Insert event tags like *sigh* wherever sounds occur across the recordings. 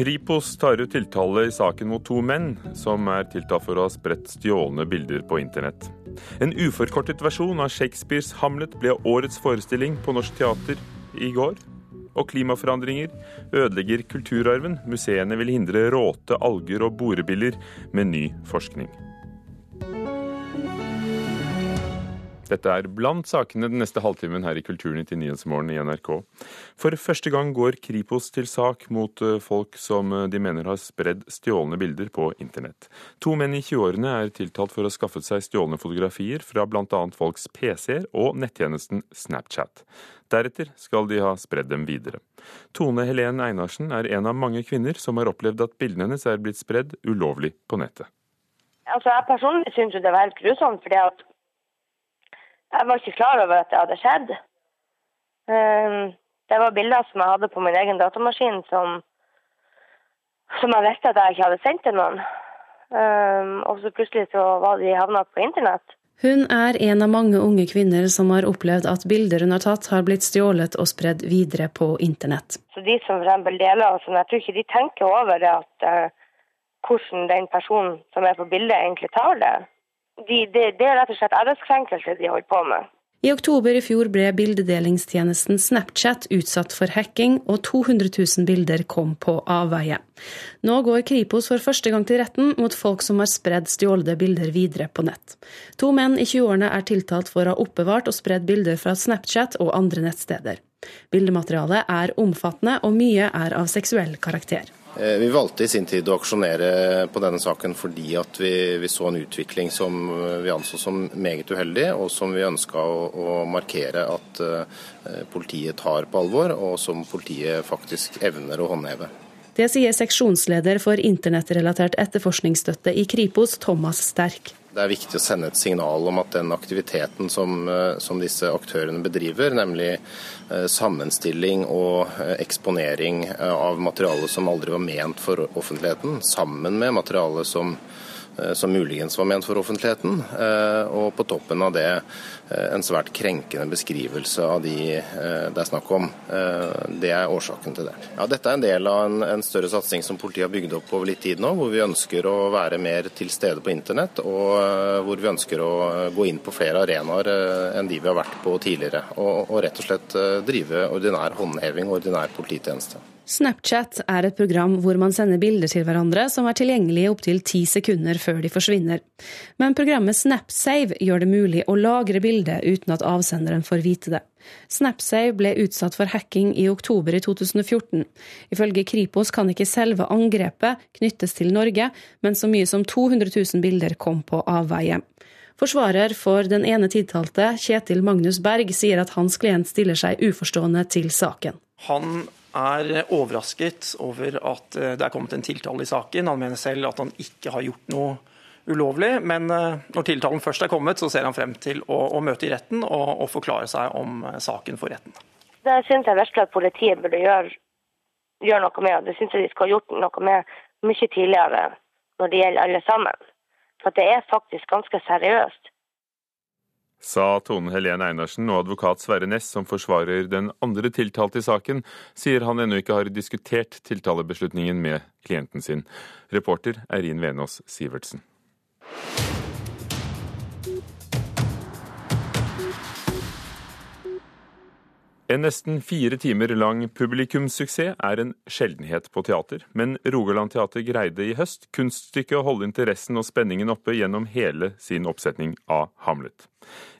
Kripos tar ut tiltale i saken mot to menn som er tiltalt for å ha spredt stjålne bilder på internett. En uforkortet versjon av Shakespeares Hamlet ble årets forestilling på Norsk Teater i går. Og klimaforandringer ødelegger kulturarven. Museene vil hindre råte, alger og borebiller med ny forskning. Dette er blant sakene den neste halvtimen her i Kulturnytt i Nyhetsmorgen i NRK. For første gang går Kripos til sak mot eh, folk som eh, de mener har spredd stjålne bilder på internett. To menn i 20-årene er tiltalt for å ha skaffet seg stjålne fotografier fra bl.a. folks PC-er og nettjenesten Snapchat. Deretter skal de ha spredd dem videre. Tone Helen Einarsen er en av mange kvinner som har opplevd at bildene hennes er blitt spredd ulovlig på nettet. Altså, Jeg personlig syns det var helt grusomt. fordi at jeg var ikke klar over at det hadde skjedd. Ehm, det var bilder som jeg hadde på min egen datamaskin som, som jeg visste at jeg ikke hadde sendt til noen. Ehm, og så plutselig så var de havna på internett. Hun er en av mange unge kvinner som har opplevd at bilder hun har tatt, har blitt stjålet og spredd videre på internett. Så de som for deler, altså, jeg tror ikke de tenker over det at uh, hvordan den personen som er på bildet, egentlig tar det de, det, det er rett og slett æreskrenkelse de holder på med. I oktober i fjor ble bildedelingstjenesten Snapchat utsatt for hacking, og 200 000 bilder kom på avveie. Nå går Kripos for første gang til retten mot folk som har spredd stjålne bilder videre på nett. To menn i 20-årene er tiltalt for å ha oppbevart og spredd bilder fra Snapchat og andre nettsteder. Bildematerialet er omfattende, og mye er av seksuell karakter. Eh, vi valgte i sin tid å aksjonere på denne saken fordi at vi, vi så en utvikling som vi anså som meget uheldig, og som vi ønska å, å, markere at uh, politiet tar på alvor, og som politiet faktisk evner å håndheve. Det sier seksjonsleder for internettrelatert etterforskningsstøtte i Kripos, Thomas Sterk. Det er viktig å sende et signal om at den aktiviteten som, eh, som disse aktørene bedriver, nemlig eh, sammenstilling og eh, eksponering av materiale som aldri var ment for offentligheten, sammen med materiale som som muligens var ment for offentligheten. Eh, og på toppen av det eh, en svært krenkende beskrivelse av de det er snakk om. Det er årsaken til det. Ja, dette er en del av en, en større satsing som politiet har bygd opp over litt tid nå, hvor vi ønsker å være mer til stede på internett, og hvor vi ønsker å gå inn på flere arenaer enn de vi har vært på tidligere. Og, og rett og slett drive ordinær håndheving og ordinær polititjeneste. Snapchat er et program hvor man sender bilder til hverandre som er tilgjengelige opptil ti sekunder før de forsvinner. Men programmet SnapSave gjør det mulig å lagre bildet uten at avsenderen får vite det. SnapSave ble utsatt for hacking i oktober i 2014. Ifølge Kripos kan ikke selve angrepet knyttes til Norge, men så mye som 200 000 bilder kom på avveie. Forsvarer for den ene tiltalte, Kjetil Magnus Berg, sier at hans klient stiller seg uforstående til saken. Han er overrasket over at eh, det er kommet en tiltale i saken. Han mener selv at han ikke har gjort noe ulovlig, men eh, når tiltalen først er kommet, så ser han frem til å, å møte i retten og, og, forklare seg om eh, saken for retten. Det syns jeg virkelig at politiet burde gjøre, gjøre noe med. Det syns jeg de skal ha gjort noe med mye tidligere når det gjelder alle sammen. For det er faktisk ganske seriøst sa Tone Helene Einarsen, og advokat Sverre Næss, som forsvarer den andre tiltalte i saken, sier han ennå ikke har diskutert tiltalebeslutningen med klienten sin. Reporter Eirin Venås Sivertsen. En nesten fire timer lang publikumssuksess er en sjeldenhet på teater, men Rogaland Teater greide i høst kunststykket å holde interessen og spenningen oppe gjennom hele sin oppsetning av Hamlet.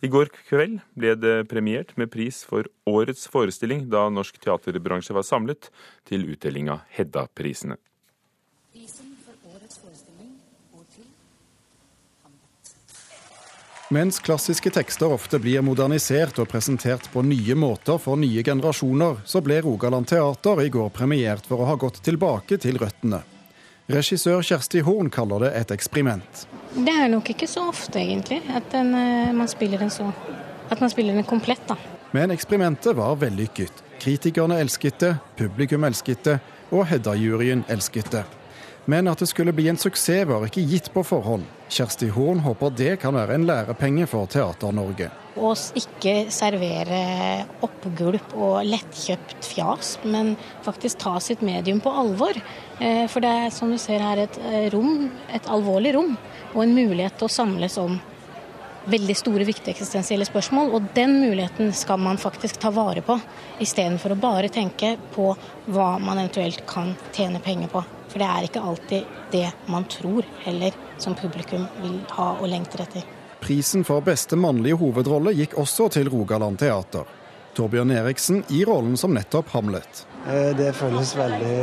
I går kveld ble det premiert med pris for årets forestilling da norsk teaterbransje var samlet til utdeling av Hedda-prisene. Mens klassiske tekster ofte blir modernisert og presentert på nye måter for nye generasjoner, så ble Rogaland Teater i går premiert for å ha gått tilbake til røttene. Regissør Kjersti Horn kaller det et eksperiment. Det er nok ikke så ofte, egentlig, at den, eh, man spiller den så At man spiller den komplett, da. Men eksperimentet var vellykket. Kritikerne elsket det, publikum elsket det, og Hedda-juryen elsket det. Men at det skulle bli en suksess var ikke gitt på forhånd. Kjersti Horn håper det kan være en lærepenge for Teater-Norge. Å ikke servere oppgulp og lettkjøpt fjas, men faktisk ta sitt medium på alvor. Eh, for det er som du ser her et eh, rom, et alvorlig rom, og en mulighet til å samles om veldig store, viktige eksistensielle spørsmål. Og den muligheten skal man faktisk ta vare på, istedenfor å bare tenke på hva man eventuelt kan tjene penger på. For det er ikke alltid det man tror heller som publikum vil ha og lengter etter. Prisen for beste mannlige hovedrolle gikk også til Rogaland Teater. Torbjørn Eriksen i rollen som nettopp Hamlet. Eh, det føles veldig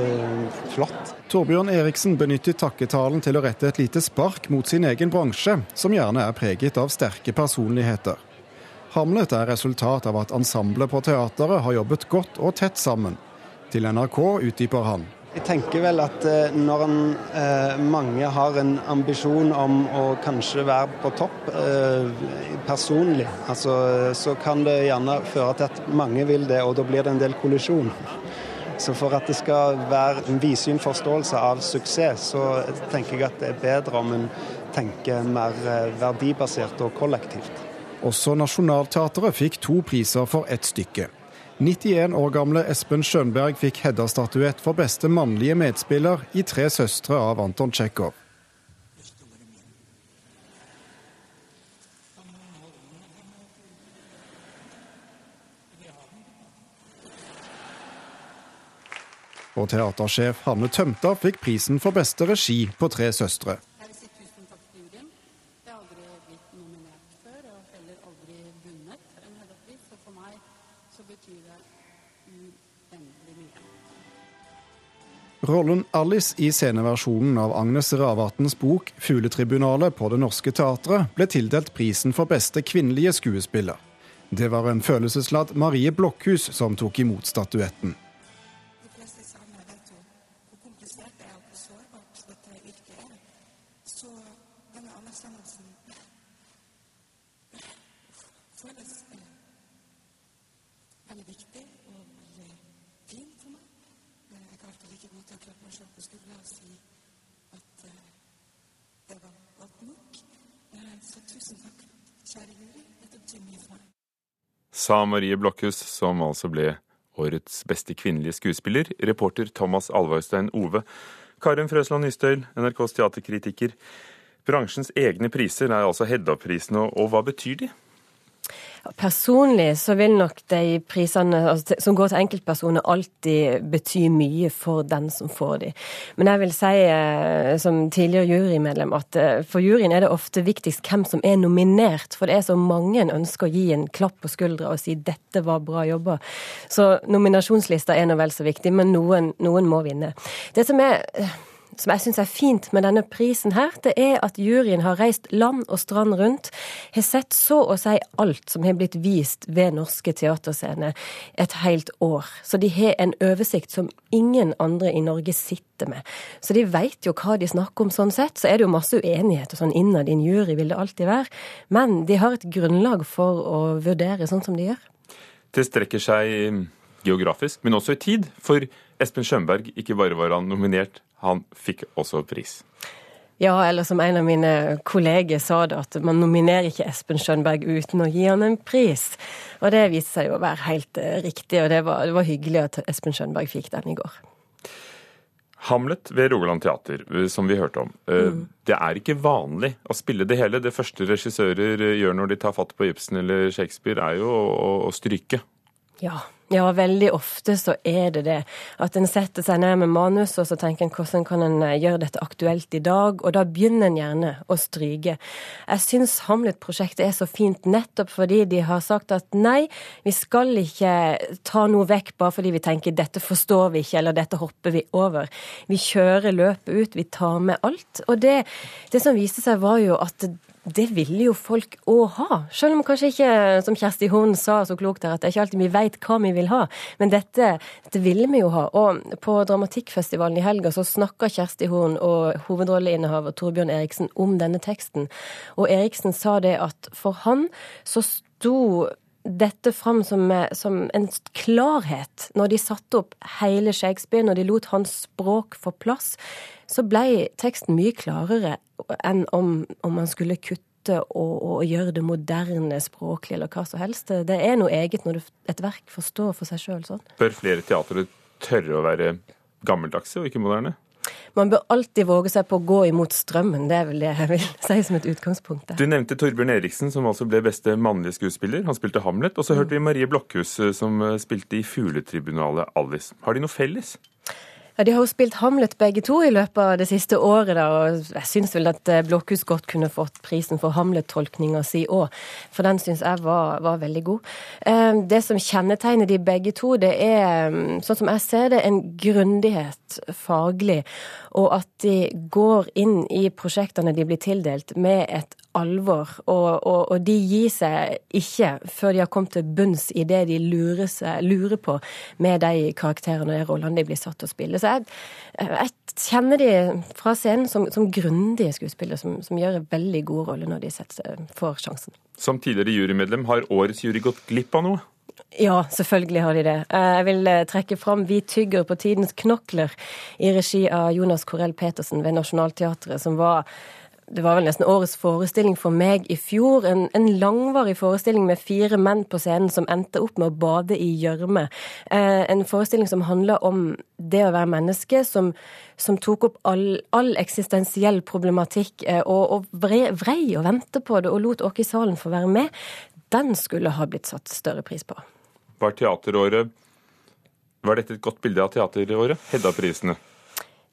flott. Torbjørn Eriksen benyttet takketalen til å rette et lite spark mot sin egen bransje, som gjerne er preget av sterke personligheter. Hamlet er resultat av at ensemblet på teateret har jobbet godt og tett sammen. Til NRK utdyper han. Jeg tenker vel at eh, når en, eh, mange har en ambisjon om å kanskje være på topp eh, personlig, altså, så kan det gjerne føre til at mange vil det, og da blir det en del kollisjon. Så for at det skal være en vidsyn forståelse av suksess, så tenker jeg at det er bedre om en tenker mer eh, verdibasert og kollektivt. Også Nationaltheatret fikk to priser for ett stykke. 91 år gamle Espen Skjønberg fikk Hedda-statuett for beste mannlige medspiller i 'Tre søstre' av Anton Tsjekhov. Og teatersjef Hanne Tømta fikk prisen for beste regi på 'Tre søstre'. Rollen Alice i sceneversjonen av Agnes Ravatns bok 'Fugletribunalet' på Det Norske Teatret ble tildelt prisen for beste kvinnelige skuespiller. Det var en følelsesladd Marie Blokhus som tok imot statuetten. Sa Marie Blokhus, som altså ble årets beste kvinnelige skuespiller. Reporter Thomas Alvarstein Ove. Karin Frøsland Nystøyl, NRKs teaterkritiker. Bransjens egne priser er altså Hedda-prisene, og hva betyr de? Personlig så vil nok de prisene altså, som går til enkeltpersoner, alltid bety mye for den som får de. Men jeg vil si eh, som tidligere jurymedlem at eh, for juryen er det ofte viktigst hvem som er nominert. For det er så mange en ønsker å gi en klapp på skuldra og si 'dette var bra jobba'. Så nominasjonslista er nå vel så viktig, men noen, noen må vinne. Det som er som jeg syns er fint med denne prisen her, det er at juryen har reist land og strand rundt, har sett så å si alt som har blitt vist ved norske teaterscener et helt år. Så de har en oversikt som ingen andre i Norge sitter med. Så de veit jo hva de snakker om sånn sett. Så er det jo masse uenighet og sånn innad i en jury, vil det alltid være. Men de har et grunnlag for å vurdere sånn som de gjør. Det strekker seg geografisk, men også i tid. For Espen Skjønberg, ikke bare var han nominert, han fikk også pris. Ja, eller som en av mine kolleger sa det, at man nominerer ikke Espen Skjønberg uten å gi han en pris. Og det viste seg jo å være helt uh, riktig, og det var, det var, hyggelig at Espen Skjønberg fikk den i går. Hamlet ved Rogaland Teater, eh, som vi hørte om. Uh, mm. Det er ikke vanlig å spille det hele. Det første regissører gjør når de tar fatt på Ibsen eller Shakespeare, er jo å, å stryke. Ja, ja, veldig ofte så er det det. At en setter seg ned med manus og så tenker en hvordan kan en eh, gjøre dette aktuelt i dag, og da begynner en gjerne å stryke. Jeg syns Hamlet-prosjektet er så fint nettopp fordi de har sagt at nei, vi skal ikke ta noe vekk bare fordi vi tenker dette forstår vi ikke, eller dette hopper vi over. Vi kjører løpet ut, vi tar med alt. Og det, det som viste seg var jo at det ville jo folk òg ha. Selv om kanskje ikke, som Kjersti Horn sa så klokt her, at det er ikke alltid vi veit hva vi vil ha. Men dette, dette ville vi jo ha. Og på Dramatikkfestivalen i helga så snakka Kjersti Horn og hovedrolleinnehaver Torbjørn Eriksen om denne teksten. Og Eriksen sa det at for han så sto dette fram som, som, en klarhet. Når de satte opp hele Shakespeare, når de lot hans språk få plass, så ble teksten mye klarere enn om, om man skulle kutte og, og, gjøre det moderne språklig eller hva som helst. Det er noe eget når et verk forstår for seg sjøl sånn. Bør flere teatre tørre å være gammeldagse og ikke moderne? Man bør alltid våge seg på å gå imot strømmen. Det er vel det jeg vil si som et utgangspunkt. Du nevnte Torbjørn Eriksen, som altså ble beste mannlige skuespiller. Han spilte Hamlet. Og så hørte vi Marie Blokhus, eh, som eh, spilte i Fugletribunalet Alice. Har de noe felles? Ja, De har jo spilt Hamlet begge to i løpet av det siste året, da, og jeg syns vel at eh, Blokhus godt kunne fått prisen for Hamlet-tolkninga si òg, for den syns jeg var, var, veldig god. Eh, det som kjennetegner de begge to, det er, mm, sånn som jeg ser det, en grundighet faglig, og at de går inn i prosjektene de blir tildelt med et alvor, og, og, og de gir seg ikke før de har kommet til bunns i det de lurer, seg, lurer på med de karakterene og de rollene de blir satt til å spille. Så jeg, jeg kjenner de fra scenen som, som grundige skuespillere som, som, gjør en veldig god rolle når de setter, får sjansen. Som tidligere jurymedlem, har årets jury gått glipp av noe? Ja, selvfølgelig har de det. Eh, jeg vil eh, trekke fram Vi tygger på tidens knokler i regi av Jonas Corell Petersen ved Nationaltheatret, som var det var vel nesten årets forestilling for meg i fjor. En, en, langvarig forestilling med fire menn på scenen som endte opp med å bade i gjørme. Eh, en forestilling som handla om det å være menneske, som, som tok opp all, all eksistensiell problematikk eh, og, og vrei, vrei og vente på det, og lot Åke i salen få være med. Den skulle ha blitt satt større pris på. Var teateråret Var dette et godt bilde av teateråret? Hedda-prisene?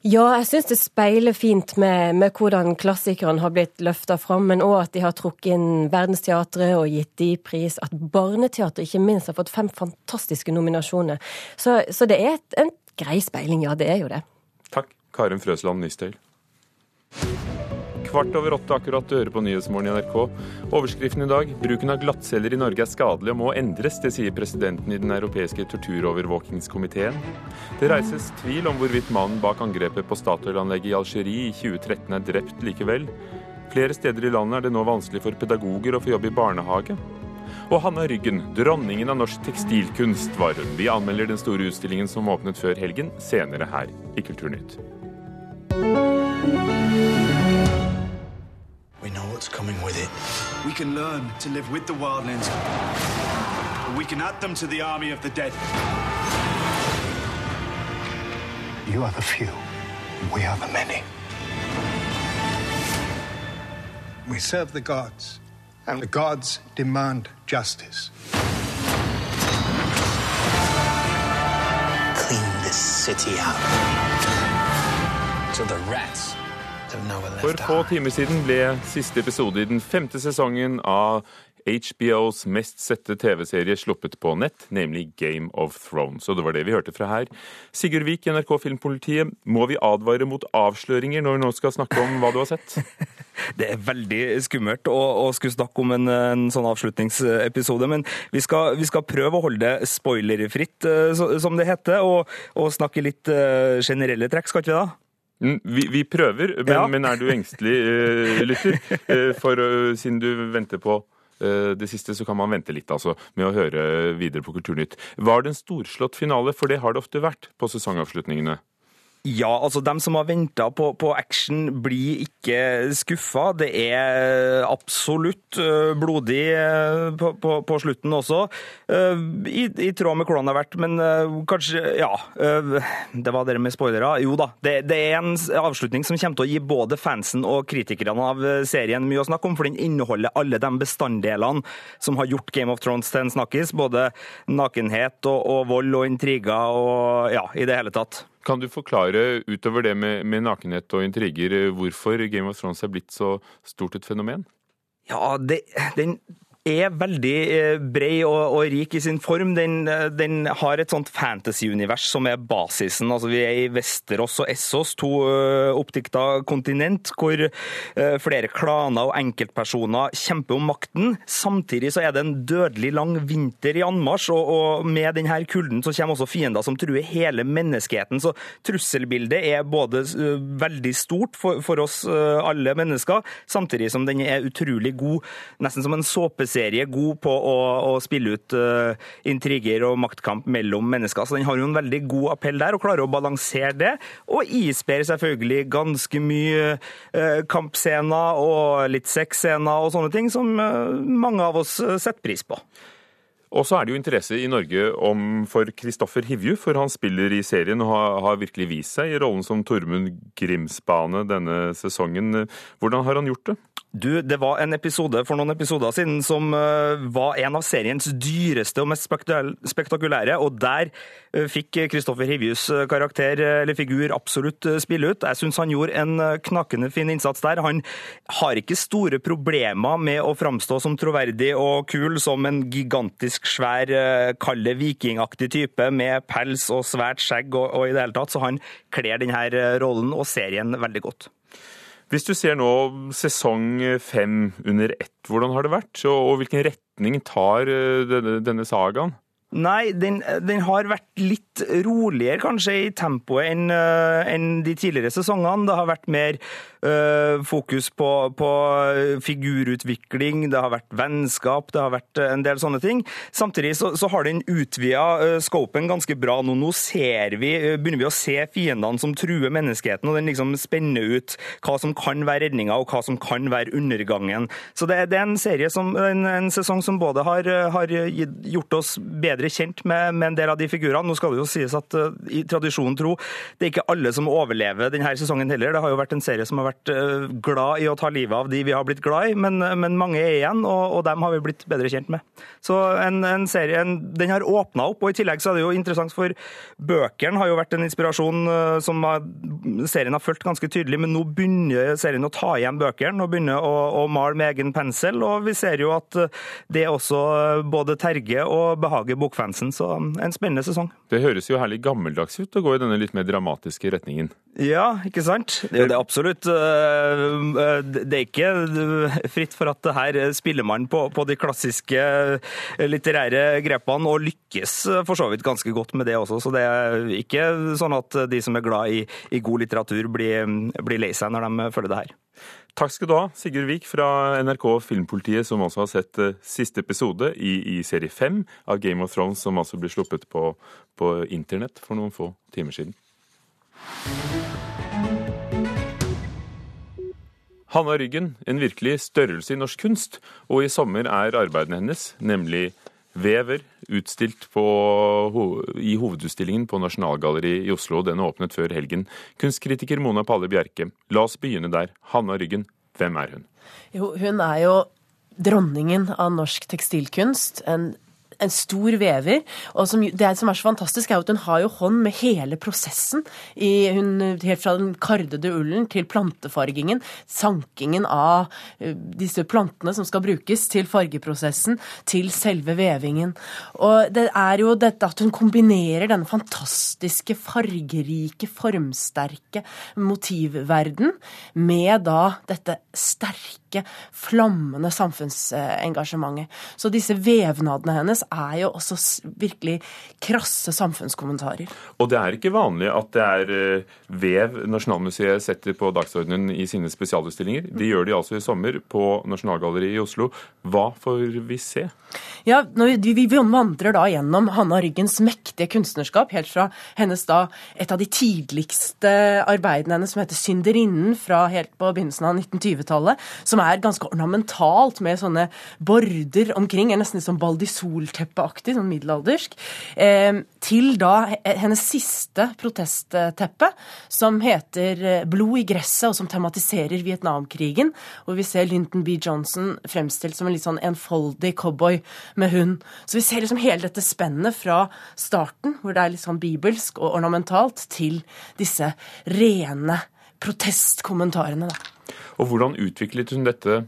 Ja, jeg syns det speiler fint med, med hvordan klassikerne har blitt løfta fram, men òg at de har trukket inn Verdensteatret og gitt de pris. At Barneteatret ikke minst har fått fem fantastiske nominasjoner. Så, så det er et, en grei speiling, ja. Det er jo det. Takk, Karin Frøsland Nystøyl kvart over åtte akkurat du hører på Nyhetsmorgen i NRK. Overskriften i dag bruken av glattceller i Norge er skadelig og må endres. Det sier presidenten i den europeiske torturovervåkingskomiteen. Det reises tvil om hvorvidt mannen bak angrepet på Statoil-anlegget i Algerie i 2013 er drept likevel. Flere steder i landet er det nå vanskelig for pedagoger å få jobb i barnehage. Og Hanna Ryggen, dronningen av norsk tekstilkunst, var hun. Vi anmelder den store utstillingen som åpnet før helgen, senere her i Kulturnytt. What's coming with it. We can learn to live with the wildlings. We can add them to the army of the dead. You are the few. We are the many. We serve the gods, and the gods demand justice. Clean this city out. So the rats For få timer siden ble siste episode i den femte sesongen av HBOs mest sette TV-serie sluppet på nett, nemlig Game of Thrones. Og det var det vi hørte fra her. Sigurd Vik, NRK Filmpolitiet, må vi advare mot avsløringer når vi nå skal snakke om hva du har sett? *laughs* Det er veldig skummelt å, å skulle snakke om en, en, sånn avslutningsepisode, men vi skal, vi skal, prøve å holde det spoilerfritt, eh, som det heter, og, og snakke litt eh, generelle trekk, skal ikke vi da? Vi, vi prøver, men, ja. men, er du engstelig, uh, lytter? Uh, *laughs* for uh, siden du venter på det siste, så kan man vente litt altså, med å høre videre på Kulturnytt. Var det en storslått finale? For det har det ofte vært på sesongavslutningene. Ja, altså dem som har venta på, på, action, blir ikke skuffa. Det er absolutt uh, blodig uh, på, på, på, slutten også, uh, i, i, tråd med hvordan det har vært. Men kanskje Ja, det var det med spoilere. Jo da, det, det, er en avslutning som kommer til å gi både fansen og kritikerne av serien mye å snakke om, for den inneholder alle de bestanddelene som har gjort Game of Thrones til en snakkis. Både nakenhet og, og vold og intriger og ja, i det hele tatt. Kan du forklare utover det med, med nakenhet og intriger hvorfor Game of Thrones er blitt så stort et fenomen? Ja, det, den er veldig eh, bred og, og, rik i sin form. Den, eh, den har et sånt fantasy-univers som er basisen. Altså, vi er i Vesterås og Essos, to uh, oppdikta kontinent, hvor flere klaner og enkeltpersoner kjemper om makten. Samtidig så er det en dødelig lang vinter i anmarsj, og, og med denne kulden så kommer også fiender som truer hele menneskeheten. Så trusselbildet er både veldig stort for, for oss alle mennesker, samtidig som den er utrolig god, nesten som en såpeserie TV-serie god på å, å spille ut uh, intriger og maktkamp mellom mennesker. Så den har jo en veldig god appell der, og klarer å balansere det. Og isper selvfølgelig ganske mye uh, kampscener og litt sexscener og sånne ting som uh, mange av oss setter pris på. Og så er det jo interesse i Norge om for Kristoffer Hivju, for han spiller i serien og har, har virkelig vist seg i rollen som Tormund Grimsbane denne sesongen. Hvordan har han gjort det? Du, Det var en episode for noen episoder siden som uh, var en av seriens dyreste og mest spektakulære, og der uh, fikk Kristoffer Hivjus karakter karakter, eller figur, absolutt spille ut. Jeg syns han gjorde en knakende fin innsats der. Han har ikke store problemer med å framstå som troverdig og kul som en gigantisk svær, kalde vikingaktig type med pels og svært skjegg og, og i det hele tatt, så han kler denne rollen og serien veldig godt. Hvis du ser nå sesong fem under ett, hvordan har det vært? Og hvilken retning tar eh, denne, denne sagaen? Nei, den, den, har vært litt roligere kanskje i tempoet enn uh, en de tidligere sesongene. Det har vært mer fokus på, på, figurutvikling, det har vært vennskap, det har vært en del sånne ting. Samtidig så, så har den utvida uh, scopen ganske bra nå. Nå ser vi, begynner vi å se fiendene som truer menneskeheten, og den liksom spenner ut hva som kan være redninga og hva som kan være undergangen. Så det, det er en serie som, en, en sesong som både har, har gjort oss bedre kjent med, med, en del av de figurene. Nå skal det jo sies at i tradisjonen tro, det er ikke alle som overlever denne sesongen heller. Det har jo vært en serie som har vært uh, glad i å ta livet av de vi har blitt glad i, men, men mange er igjen, og, og, dem har vi blitt bedre kjent med. Så en, en serie, en, den har åpna opp, og i tillegg så er det jo interessant for bøkene har jo vært en inspirasjon uh, som serien har fulgt ganske tydelig, men nå begynner serien å ta igjen bøkene og begynner å, å male med egen pensel, og vi ser jo at det også både terger og behager bokfansen. Så en spennende sesong. Det høres jo herlig gammeldags ut å gå i denne litt mer dramatiske retningen. Ja, ikke sant? Det er jo det absolutt. Eh, eh, det er ikke fritt for at her spiller man på, på de klassiske litterære grepene, og lykkes for så vidt ganske godt med det også. Så det er ikke sånn at de som er glad i, i god litteratur, blir, blir lei seg når de følger det her. Takk skal du ha, Sigurd Vik fra NRK Filmpolitiet, som også har sett siste episode i, i, serie fem av Game of Thrones, som altså blir sluppet på, på internett for noen få timer siden. Hanna Ryggen, en virkelig størrelse i norsk kunst, og i sommer er arbeidene hennes, nemlig Vever, utstilt på, i hovedutstillingen på Nasjonalgalleriet i Oslo. Den åpnet før helgen. Kunstkritiker Mona Palle Bjerke, la oss begynne der. Hanna Ryggen, hvem er hun? Jo, hun er jo dronningen av norsk tekstilkunst. En en stor vever. Og som, det som er så fantastisk, er at hun har jo hånd med hele prosessen. I, hun, helt fra den kardede ullen til plantefargingen, sankingen av uh, disse plantene som skal brukes, til fargeprosessen, til selve vevingen. Og det er jo dette at hun kombinerer denne fantastiske, fargerike, formsterke motivverden med da dette sterke, flammende samfunnsengasjementet. Så disse vevnadene hennes er jo også virkelig krasse samfunnskommentarer. Og det er ikke vanlig at det er eh, vev Nasjonalmuseet setter på dagsordenen i sine spesialutstillinger. De gjør de altså i sommer på Nasjonalgalleriet i Oslo. Hva får vi se? Ja, vi, vi vandrer da gjennom Hanna Ryggens mektige kunstnerskap, helt fra hennes da et av de tidligste arbeidene hennes som heter 'Synderinnen', fra helt på begynnelsen av 1920-tallet, som er ganske ornamentalt med sånne border omkring, er nesten sånn baldisol protestteppeaktig, sånn middelaldersk, eh, til da hennes siste protestteppe, som heter eh, 'Blod i gresset', og som tematiserer Vietnamkrigen. Hvor vi ser Linton B. Johnson fremstilt som en litt sånn enfoldig cowboy med hund. Så vi ser liksom hele dette spennet fra starten, hvor det er litt sånn bibelsk og ornamentalt, til disse rene protestkommentarene. Da. Og hvordan utviklet hun dette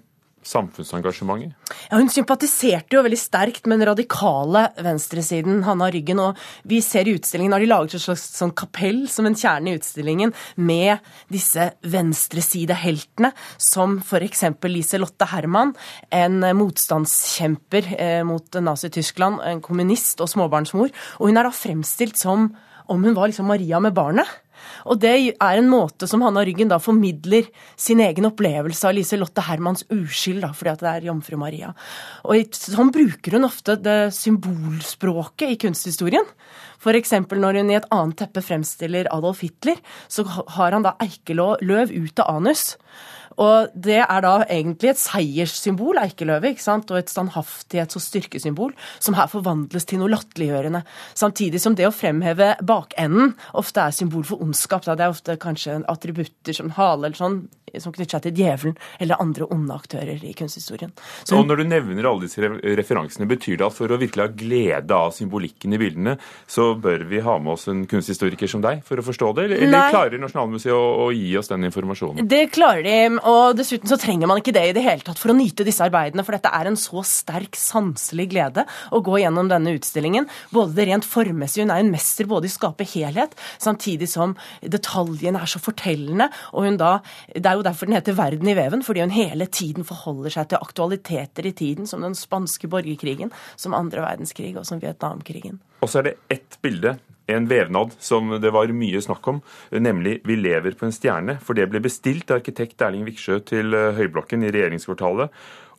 samfunnsengasjementet? Ja, hun sympatiserte jo veldig sterkt med den radikale venstresiden, Hanna Ryggen. Og vi ser i utstillingen har de laget et slags sånn kapell som en kjerne i utstillingen med disse venstresideheltene, som f.eks. Lise Lotte Herman, en motstandskjemper eh, mot Nazi-Tyskland, en kommunist og småbarnsmor. Og hun er da fremstilt som om hun var liksom Maria med barnet. Og det er en måte som Hanna Ryggen da formidler sin egen opplevelse av Lise-Lotte Hermans uskyld, da, fordi at det er jomfru Maria. Og sånn bruker hun ofte det symbolspråket i kunsthistorien. F.eks. når hun i et annet teppe fremstiller Adolf Hitler, så har han da eikeløv ut av anus. Og det er da egentlig et seierssymbol, eikeløvet, ikke sant? og et standhaftighets- og styrkesymbol, som her forvandles til noe latterliggjørende. Samtidig som det å fremheve bakenden ofte er symbol for ondskap. Da. Det er ofte kanskje attributter som hale eller sånn, som knytter seg til djevelen eller andre onde aktører i kunsthistorien. Så, og Når du nevner alle disse referansene, betyr det at for å virkelig ha glede av symbolikken i bildene, så bør vi ha med oss en kunsthistoriker som deg for å forstå det? Eller, eller klarer Nasjonalmuseet å, å, gi oss den informasjonen? Det klarer de, og dessuten så trenger man ikke det i det hele tatt for å nyte disse arbeidene, for dette er en så sterk sanselig glede å gå gjennom denne utstillingen. Både det rent formmessige, hun er en mester både i å skape helhet, samtidig som detaljene er så fortellende, og hun da det er jo derfor den heter Verden i veven, fordi hun hele tiden forholder seg til aktualiteter i tiden, som den spanske borgerkrigen, som andre verdenskrig og som Vietnamkrigen. Og så er det ett bilde, en vevnad, som det var mye snakk om, nemlig 'Vi lever på en stjerne'. For det ble bestilt av arkitekt Erling Viksjø til eh, Høyblokken i regjeringskvartalet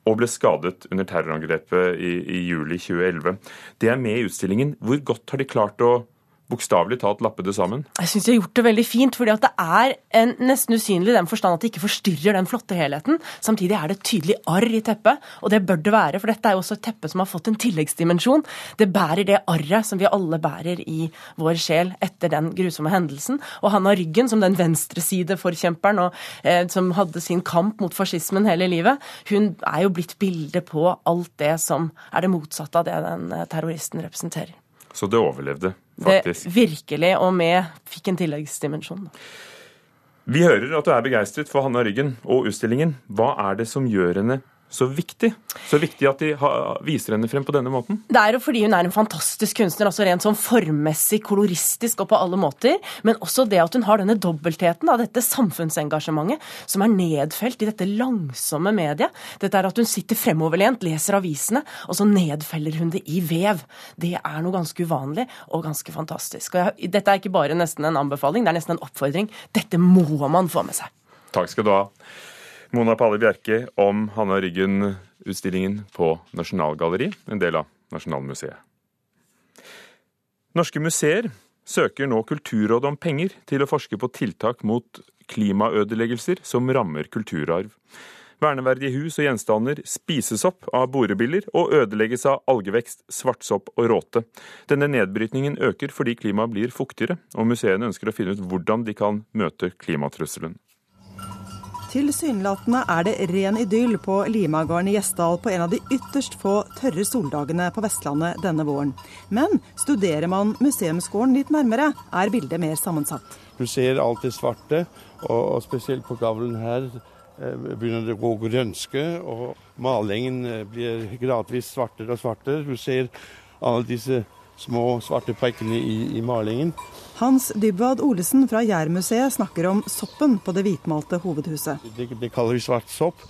og ble skadet under terrorangrepet i, i juli 2011. Det er med i utstillingen. Hvor godt har de klart å bokstavelig talt lappe det sammen? Jeg syns de har gjort det veldig fint, fordi at det er en, nesten usynlig i den forstand at det ikke forstyrrer den flotte helheten. Samtidig er det et tydelig arr i teppet, og det bør det være, for dette er jo også et teppe som har fått en tilleggsdimensjon. Det bærer det arret som vi alle bærer i vår sjel etter den grusomme hendelsen. Og Hanna Ryggen, som den venstresideforkjemperen og eh, som hadde sin kamp mot fascismen hele livet, hun er jo blitt bildet på alt det som er det motsatte av det den eh, terroristen representerer. Så det overlevde? Faktisk. Det virkelig, og med fikk en tilleggsdimensjon. Vi hører at du er begeistret for Hanna Ryggen og utstillingen. Hva er det som gjør henne så viktig. Så viktig at de viser henne frem på denne måten. Det er jo fordi hun er en fantastisk kunstner, altså rent sånn formmessig, koloristisk og på alle måter. Men også det at hun har denne dobbeltheten av dette samfunnsengasjementet som er nedfelt i dette langsomme mediet. Dette er at hun sitter fremoverlent, leser avisene, og så nedfeller hun det i vev. Det er noe ganske uvanlig og ganske fantastisk. Og jeg, dette er ikke bare nesten en anbefaling, det er nesten en oppfordring. Dette må man få med seg. Takk skal du ha. Mona Palle Bjerke om Hanna Ryggen-utstillingen på Nasjonalgalleriet, en del av Nasjonalmuseet. Norske museer søker nå Kulturrådet om penger til å forske på tiltak mot klimaødeleggelser som rammer kulturarv. Verneverdige hus og gjenstander spises opp av borebiller og ødelegges av algevekst, svartsopp og råte. Denne nedbrytningen øker fordi klimaet blir fuktigere, og museene ønsker å finne ut hvordan de kan møte klimatrusselen. Tilsynelatende er det ren idyll på Limagården i Gjesdal på en av de ytterst få tørre soldagene på Vestlandet denne våren. Men studerer man museumsgården litt nærmere, er bildet mer sammensatt. Du ser alt det svarte, og spesielt på gavlen her eh, begynner det å gå grønske, og malingen eh, blir gradvis svartere og svartere. Du ser alle disse små svarte prikkene i, i malingen. Hans Dybwad Olesen fra Jærmuseet snakker om soppen på det hvitmalte hovedhuset. Det, det kaller vi svart sopp.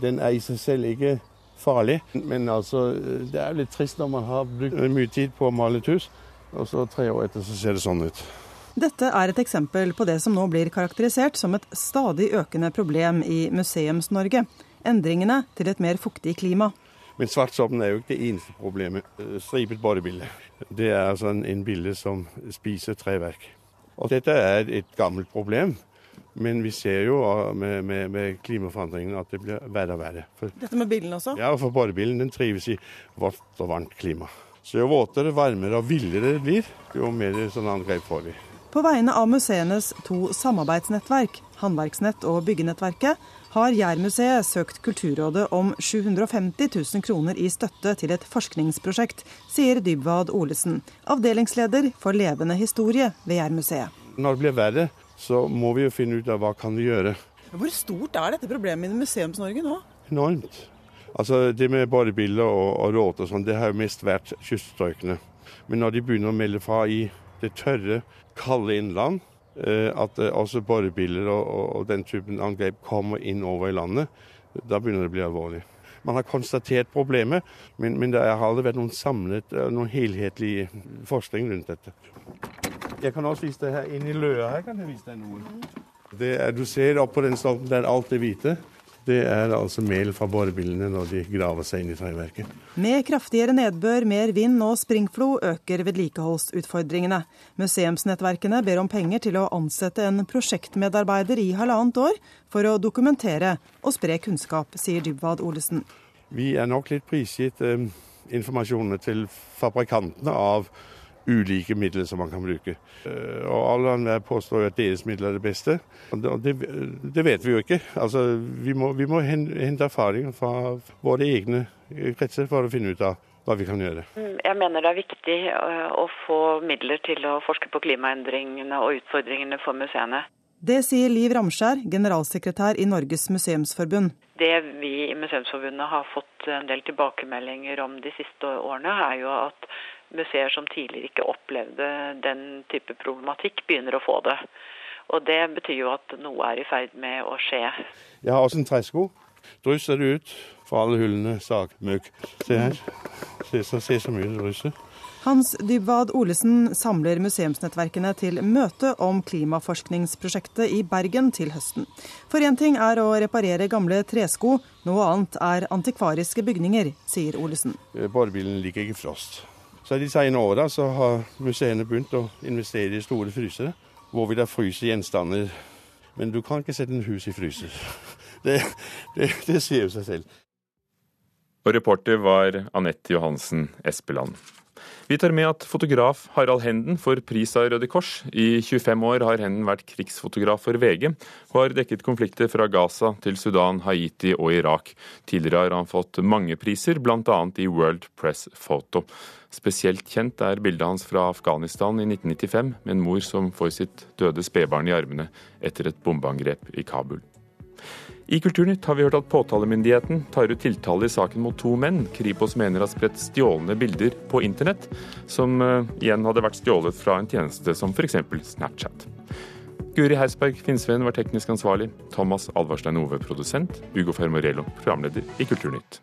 Den er i seg selv ikke farlig, men altså, det er litt trist når man har brukt mye tid på å male et hus, og så tre år etter så ser det sånn ut. Dette er et eksempel på det som nå blir karakterisert som et stadig økende problem i Museums-Norge. Endringene til et mer fuktig klima. Men svartsoppen er jo ikke det eneste problemet. Stripet bodybilde. Det er altså en, en bille som spiser treverk. Og dette er et gammelt problem. Men vi ser jo med, med, med klimaforandringene at det blir verre og verre. For, Dette med bilen også? Ja, for borebilen den trives i vått og varmt klima. Så jo våtere, varmere og villere det blir, jo mer sånn angrep får vi. På vegne av museenes to samarbeidsnettverk, Håndverksnett og Byggenettverket, har Jærmuseet søkt Kulturrådet om 750 000 kroner i støtte til et forskningsprosjekt, sier Dybwad Olesen, avdelingsleder for levende historie ved Jærmuseet. Når det blir verre, så må vi jo finne ut av hva kan vi gjøre. Hvor stort er dette problemet i Museums-Norge nå? Enormt. Altså Det med borebiler og, og råte og sånn, det har jo mest vært kyststrøkene. Men når de begynner å melde fra i det tørre, kalde innland, at eh, også borebiler og, og, den typen angrep kommer inn over i landet, da begynner det å bli alvorlig. Man har konstatert problemet, men, men det har aldri vært noen samlet, eh, noen helhetlig forskning rundt dette. Jeg kan også vise deg her inne i løa her. kan jeg vise deg noe. Det er, du ser opp på den stolpen der alt er hvite. Det er altså mel fra borebillene når de graver seg inn i treverket. Med kraftigere nedbør, mer vind og springflo øker vedlikeholdsutfordringene. Museumsnettverkene ber om penger til å ansette en prosjektmedarbeider i halvannet år for å dokumentere og spre kunnskap, sier Dybwad Olesen. Vi er nok litt prisgitt eh, informasjonene til fabrikantene av ulike midler som man kan bruke. Eh, og alle andre påstår at deres midler er det beste. Og det, det vet vi jo ikke. Altså, vi må, vi må hente erfaring fra våre egne kretser for å finne ut av hva vi kan gjøre. Jeg mener det er viktig eh, å få midler til å forske på klimaendringene og utfordringene for museene. Det sier Liv Ramskjær, generalsekretær i Norges museumsforbund. Det vi i Museumsforbundet har fått en del tilbakemeldinger om de siste årene, er jo at museer som tidligere ikke opplevde den type problematikk, begynner å få det. Og Det betyr jo at noe er i ferd med å skje. Jeg har også en tresko. Drysser det ut fra alle hullene sagmøkk. Se her. Se så, se så mye det drysser. Hans Dybwad Olesen samler museumsnettverkene til møte om klimaforskningsprosjektet i Bergen til høsten. For én ting er å reparere gamle tresko, noe annet er antikvariske bygninger, sier Olesen. Borebilen ligger ikke i frost. Så De senere åra har museene begynt å investere i store frysere, hvor vi da fryser gjenstander. Men du kan ikke sette en hus i fryser. *laughs* Det, det, det sier jo seg selv. Og reporter var Anette Johansen Espeland. Vi tar med at fotograf Harald Henden får pris av Røde Kors. I 25 år har Henden vært krigsfotograf for VG, og har dekket konflikter fra Gaza til Sudan, Haiti og Irak. Tidligere har han fått mange priser, bl.a. i World Press Photo. Spesielt kjent er bildet hans fra Afghanistan i 1995, med en mor som får sitt døde spedbarn i armene etter et bombeangrep i Kabul. I Kulturnytt har vi hørt at påtalemyndigheten tar ut tiltale i saken mot to menn Kripos mener har spredt stjålne bilder på internett, som uh, igjen hadde vært stjålet fra en tjeneste som f.eks. Snapchat. Guri Hersberg Finnsveen var teknisk ansvarlig, Thomas Alvarstein Ove produsent, Ugo Fermorello programleder i Kulturnytt.